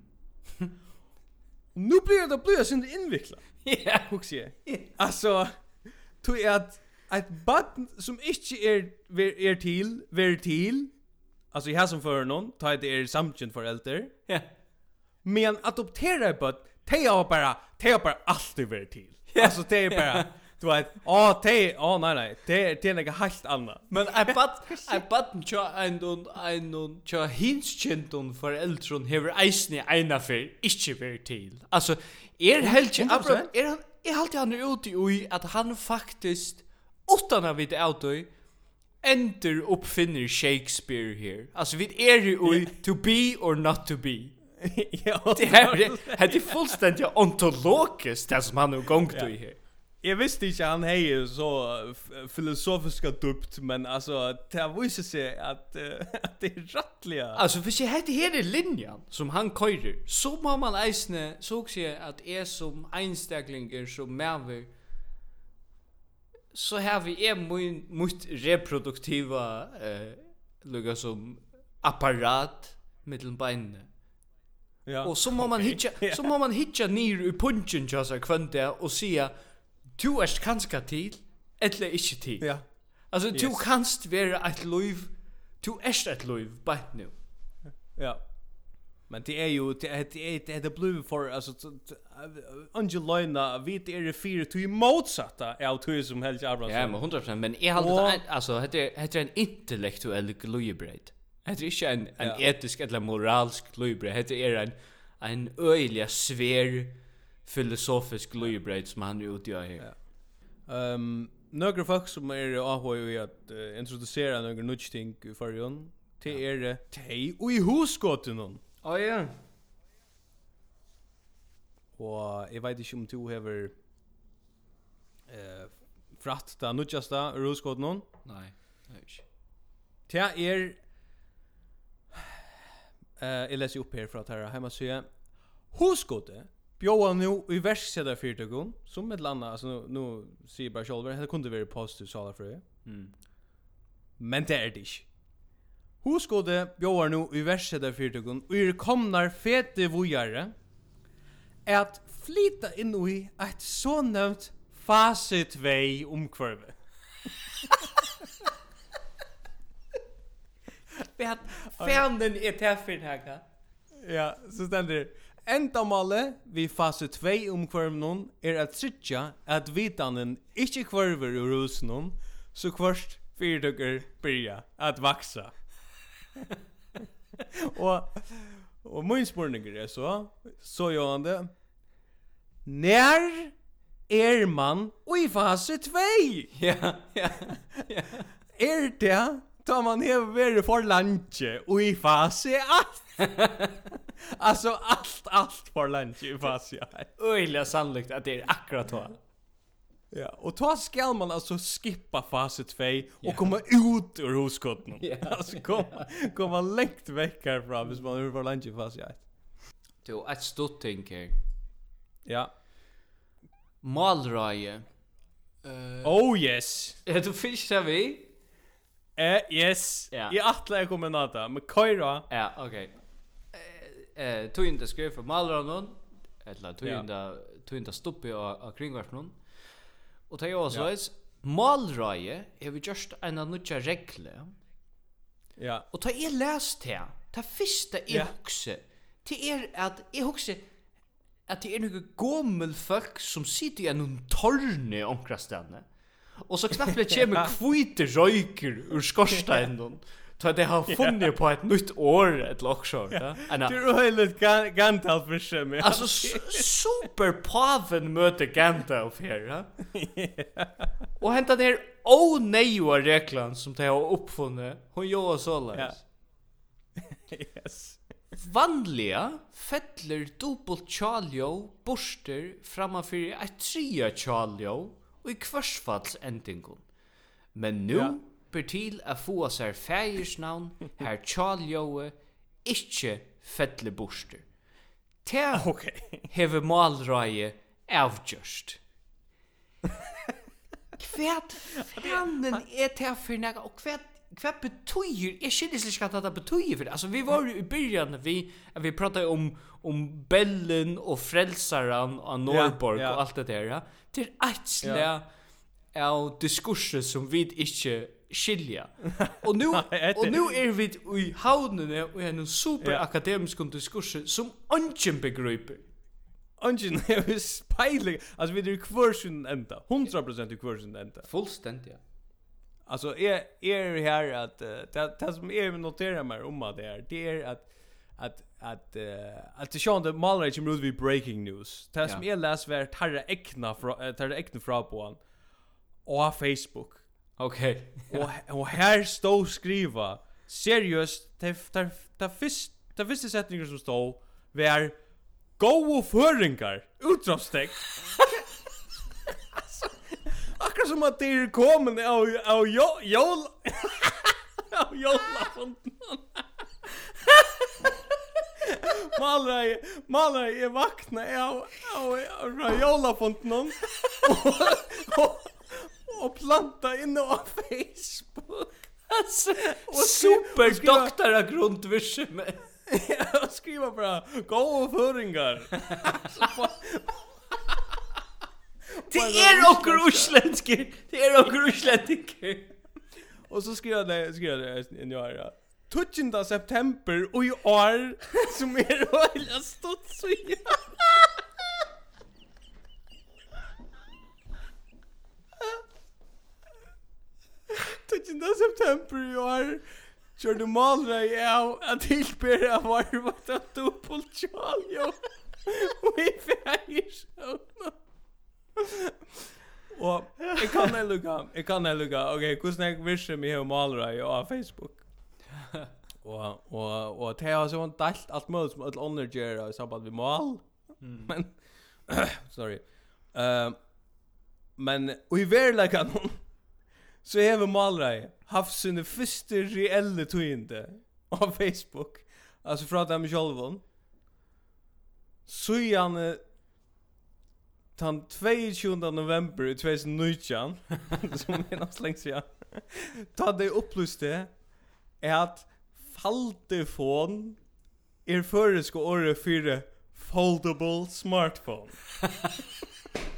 C: nu blir det blir det invecklat.
B: Ja,
C: också. Alltså tror jag att ett barn som inte är er, är er till, ver till. Alltså jag har som för någon, ta det är samtjän för äldre.
B: Ja.
C: Men adoptera ett barn, te har bara, te har bara alltid ver till. Ja. Alltså te är bara Du vet, åh, oh, te, åh, oh, nej, nej, te, te är något helt annat.
B: Men jag bad, jag bad tja ein, och ein, och tja hinskjentun och föräldron hever eisen eina ena ikkje ver til. Altså, er helt, er han, er helt han er ute i at han faktisk, utan att vi är ute enter uppfinner Shakespeare här. Alltså vi är ju i to be or not to be.
C: ja.
B: Det här det är fullständigt ontologiskt det som han har gångt i här.
C: Jag visste inte han hej så filosofiska dupt men alltså det visar sig att uh, att det är rättliga.
B: Alltså hvis jag heter här linjen som han köjer så må man eisne så också att är som einstaklinger som merver så har vi er min mot reproduktiva eh lukka som apparat mittel beinene.
C: Ja.
B: Og så må man hitja, så må man hitja ner i punchen ja så kvante og sia du erst kanska til eller ikkje til.
C: Ja.
B: Alltså du
C: yes.
B: kanst vara ett liv, du erst ett liv beinene.
C: Ja. Men det är ju det är det det blue för alltså Angelina vet är det fyra till motsatta av tur som helst Abrahamsson.
B: Ja, men 100% men
C: är
B: halt alltså heter heter en intellektuell glöjbröd. Heter inte en en etisk eller moralsk glöjbröd. Heter är en en öjliga svär filosofisk glöjbröd som han är ute i här.
C: Ehm några folk som är ahoj i att introducera några nytt ting för Det är det. Tej och i husgåten. Å
B: oh, ja.
C: Og jeg vet ikke om du har eh, fratt da nudjasta rullskåten hon?
B: Nei, det er ikke.
C: Det er... Eh, jeg leser opp her fra Tara hemma sier Hoskåte bjóa nu i verkseda fyrtøkun som et landa, altså nu, nu sier bare sjolver, det kunne være positiv salar for.
B: Mm.
C: Men det er det ikke. Hoskode bjóar nu i verset av og er komnar fete vujare, at flyta inn i et så nevnt fasit vei omkvarve.
B: Vet, fanden er teffin haka.
C: Ja, så stendur. Endamale vi fase 2 omkvarven er at sitja at vitanen ikkje kvarver ur husen noen, så kvarst fyrtøkker byrja at vaksa og, og min spurninger er så, så gjør han det. Nær er man i fase 2?
B: Ja, ja, ja.
C: Er det da man har vært for landje og i fase 8? alltså allt allt för lunch i fas jag.
B: Öjliga sannolikt att det är akkurat då.
C: Ja, och då ska man alltså skippa fase 2 och komma ut ur huskotten.
B: Ja.
C: Alltså komma komma långt väck härifrån hvis man över lunch i fase 1.
B: Du, ett stort tänker.
C: Ja.
B: Malraje. Uh,
C: oh yes.
B: Ja, du fiskar vi.
C: Eh, yes.
B: Ja.
C: I atla jag kommer nata, men Kaira.
B: Ja, okej. Okay. Eh, tog inte skrev för Malranon. Eller tog inte, tog inte stoppa av kringvarsen. Og det er også
C: ja.
B: et malrøye, er vi just en av nødja regle.
C: Ja.
B: Og det er lest her. Det første er
C: ja.
B: hukse. Det er at jeg hukse at det er noen gommel folk som sitter i en torne omkrastene. Og så knappt det kommer kvite røyker ur skorsteinen. Så det har funnit på ett nytt år ett lockshort. Ja.
C: Det är helt Gandalf för sig.
B: Alltså super paven möter Gandalf här. Ja. Och hämta ner onödiga reklan som det har uppfunnit. Hon gör så där.
C: Yes.
B: Vanliga fettler dubbelt chaljo borster framför ett trea chaljo och i kvarsfalls endingon. Men nu
C: ja
B: slipper til at få sær fægirsnavn her tjaljói ikkje fettle borster. Te
C: okay.
B: hever malrøye avgjørst. Kvært fanen er te for nega, og kvært Kvært betyr, jeg skiljer slik at det betyr for det. Altså, vi var jo i byrjan, vi, vi pratet om, om bellen og frelsaren av Norborg
C: ja, ja.
B: og alt det der, ja. Det er et slag ja. av diskurset som vi ikke skilja. Og nu og nu er vi i havnen i en super akademisk diskurs som ungen begriper.
C: Ungen är ju spejlig. Alltså vi är kvarsen ända. 100% i kvarsen ända.
B: Fullständigt. Ja.
C: Alltså är är här att det det som är noterar mer om det är det är att att att uh, att det sjön det malar inte movie breaking news. Det som är läs vart tarra ekna från tarra ekna från på han och Facebook.
B: Okej.
C: Och och här står skriva seriöst det ta ta först ta första sättningar som står var go of höringar utropstecken. Akkurat som att det är kommande av av jol av jolafonten. Malra, malra, jag vaknar av av jolafonten. Och och planta inne på Facebook.
B: Alltså, superdoktora grundvision.
C: Jag skriver bara, gå och föringar.
B: Det är och grusländske. Det är och grusländske.
C: Och så skriver jag det, skriver jag det, nu är det. 12. september och i år som är rörliga stått så jävla. 17. september i år Kjørte malra i av at tilbere av varvat at tjal jo Og i feir sjøvna Og jeg kan jeg lukka, jeg kan jeg lukka. Ok, hvordan jeg virker mig og malra i av Facebook? Og, og, og det har sånn delt alt mulig som alle ånder gjør i samband med mal Men, sorry. Um, Men, og i verleggen så har vi malrei haft sine første reelle tøyende av Facebook, altså fra dem sjolvun, så gjerne den 22. november 2019, som er nesten lenge siden, da det opplyste er at faldefon er føreske året for foldable smartphone.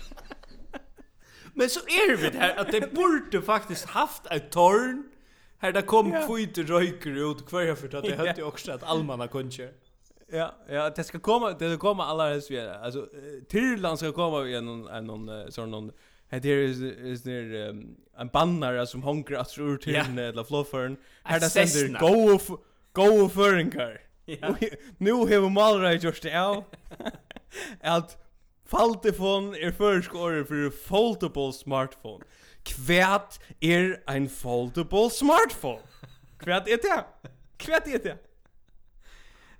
B: Men så är det här att det borde faktiskt haft ett torn här där kom
C: ja.
B: kvitter röker ut kvar för att det hade också att allmanna kunde.
C: Ja, ja, det ska komma, det ska komma alla res vi. Alltså Tirland ska komma igen någon någon sån någon Här det är is där en bannare som honkar att ur till eller floffern. Här där
B: sänder
C: go go föringar.
B: Ja.
C: Nu har vi malrat just det. Att Faltifon er først året for foldable smartphone. Kvært er ein foldable smartphone. Kvært er det? Kvært er det?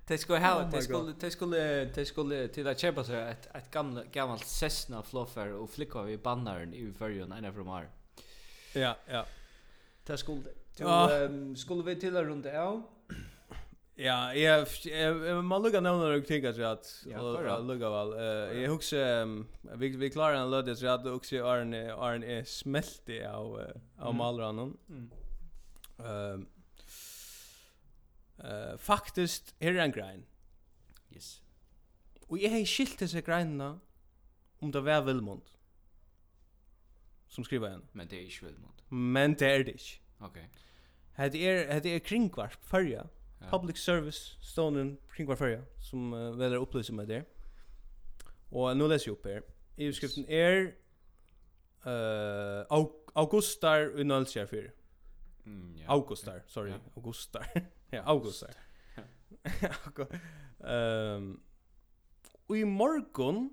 B: Det skulle ha det skulle det skulle det skulle till att köpa så ett ett gammalt gammalt Cessna Fluffer och flicka vi bannaren i förrjun ena från mar.
C: Ja, ja.
B: Det skulle. Då skulle vi till runda ja?
C: Ja, jag jag man lukar någon
B: när
C: jag
B: tänker
C: så att lukar väl. Eh jag um, vi vi klarar en löd så att också Arn Arn är smältig av av malranen.
B: Mm.
C: Ehm eh faktiskt här en grind.
B: Yes.
C: Och jag har skilt dessa grindarna om det var Vilmont. Som skriver en.
B: Men det är inte Vilmont.
C: Men det är det inte.
B: Okej.
C: Okay. Hade är hade kringvarp, kringkvart
B: förra.
C: Mm Public Service Stonen kring var förra som uh, väljer upplysa med det. Och nu läser jag upp här. I skriften är eh uh, augustar i Nölsjär 4.
B: Mm, ja.
C: Augustar, sorry.
B: Ja.
C: Augustar. ja, augustar. Ehm Og i morgon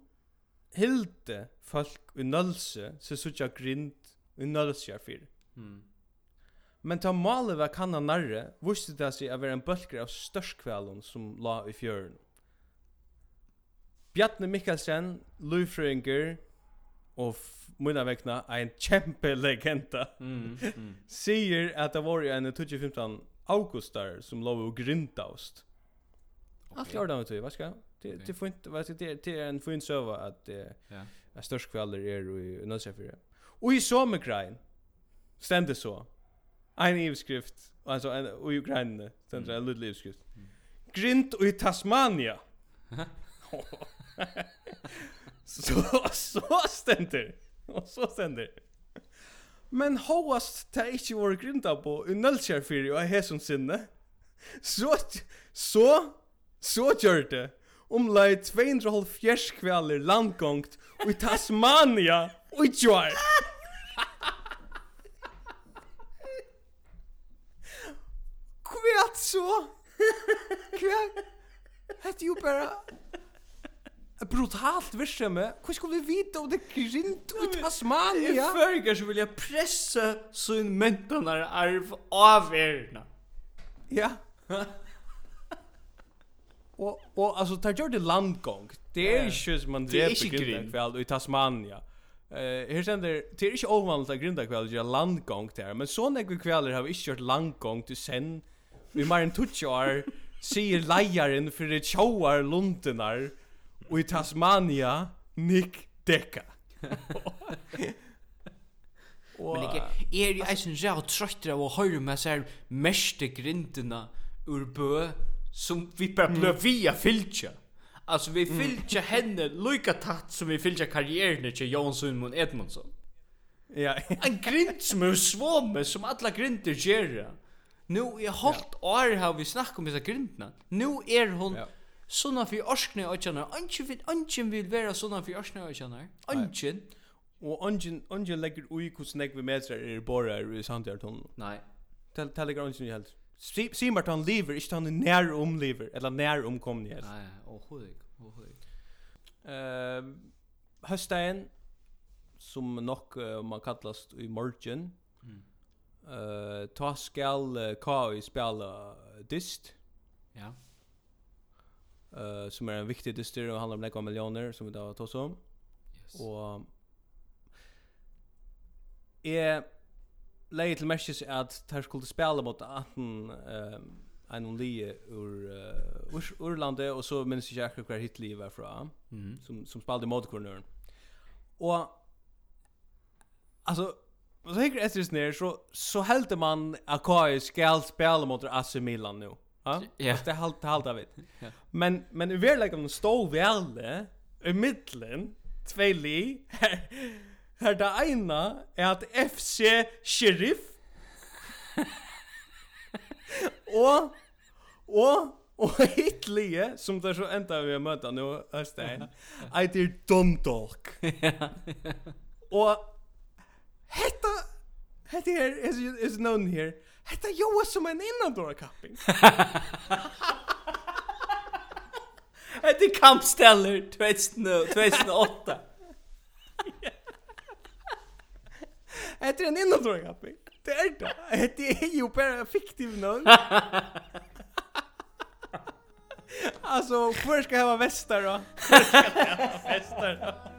C: hilde folk i Nölse så sucha grind i Nölsjär 4.
B: Mm.
C: Men ta malet var kanna narre, viste det seg å være en bølger av størskvalen som la i fjøren. Bjarne Mikkelsen, Lufringer, og munna vekna ein kjempe legenda
B: mm, mm.
C: sier at det var en 2015 augustar som lå og grindaust. Okay. Alt klart av det, hva skal Det det inte, vad det det är en fin server att
B: ja.
C: Störskvällar är i Nödsefyr. Och i Sommergrein stämde så en ivskrift, alltså en och ju granne, sen så en liten ivskrift. Grint i Tasmania. så så ständer. Och så ständer. Men hoast ta ikkje vår grinda på i Nølskjærfyrir og hesson sinne. Så, så, så gjør det Omlai 270 kvaler landgångt i Tasmania og i Tjoar. så? Hva? Hette jo bara brutalt med. Hva skulle vi vite om det grint i Tasmania?
B: I førger så vil jeg presse sin mentonar arv av erna.
C: Ja. og, og altså, det gjør det landgång. Det er ikke som man dreper grindakveld i Tasmania. Eh, her sender, det er ikke ovanligt at grindakveld gjør landgång til her, men sånne kvelder har vi ikke gjort landgång til send vi mer enn tutsjar sier leiaren for det tjauar lundenar og i Tasmania Nick Dekka.
B: Men ikke, er jo eisen ræv trøttere av å høre med seg meste grindene ur bø som vi bare ble via fylkja. Altså vi fylkja henne lika tatt som vi fylkja karrieren til Jon Sundmund Edmundsson.
C: Ja.
B: en grind som er svåme som alla grinder gjerra. Nu är halt år har vi snackat om dessa grindna. Nu är hon
C: ja.
B: såna för orskne och känner. Anchen vill anchen vill vara såna för orskne och känner. Anchen
C: och anchen anchen lägger ui kus näck vi med sig är bara i Sanderton.
B: Nej.
C: Tell tell dig anchen helt. Simart han lever, inte han när om lever eller när om kom ni helst.
B: Nej, och sjuk, och sjuk.
C: Eh hösten som nok uh, man kallast i morgen Eh ta skal uh, KI spela dist.
B: Ja.
C: Eh som er en viktig dyster og handlar om nekva millioner som vi da tar om.
B: Yes.
C: Og jeg leie til merkes at her skulle spela mot 18 um, en og lie ur, uh, ur, ur landet, og så minnes jeg ikke hver hit livet fra,
B: Mhm.
C: som, som spalte mot kvarnøren. Og, altså, Men så hikker etter ner så, så hällde man at KI skal spela mot AC Milan nu. Ja? Yeah. Det halt det halta vet.
B: Yeah.
C: Men men i verkligheten stod väl i middelen, tvei li. her, her det ena er at FC Sheriff og og og ett lie som där så enda vi möter nu Östein. I did dumb talk. Och Hetta Hetta her is is known here. Hetta jo som en innandora kapping.
B: Hetta kampsteller 2008.
C: Hetta er en innandora kapping. Det er det. Hetta er jo bara fiktiv navn. Alltså, först ska jag vara västar då. Först ska jag vara västar då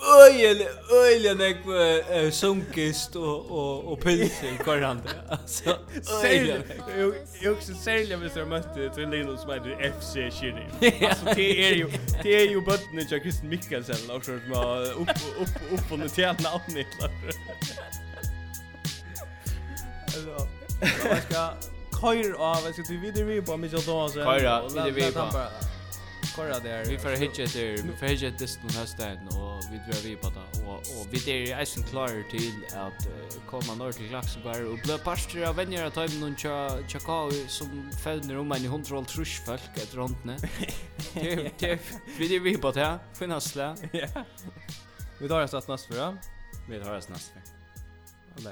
B: öjel öjel nek uh, sunkist och och och pilse i korran alltså öjel
C: jag också sälja hvis så mötte till Lino som heter FC Shiri alltså det är ju det är ju botten jag Kristen Mikkelsen och så som upp upp upp på den tjärna avnitt alltså jag ska köra av jag ska du vidare på mig
B: så
C: då
B: så
C: köra vidare
B: på
C: förra där
B: vi får hitcha där får hitcha det den här hösten och vi drar vi på det och och vi är ju isen klar till att komma norr till Klaxberg och bli pastor av vänner att ta någon cha chakao som fällner om en hundral trusch folk ett rondne. Det det vi är vi på det finasla.
C: Ja. Vi tar oss nästa förra.
B: Vi tar oss nästa.
C: Alla.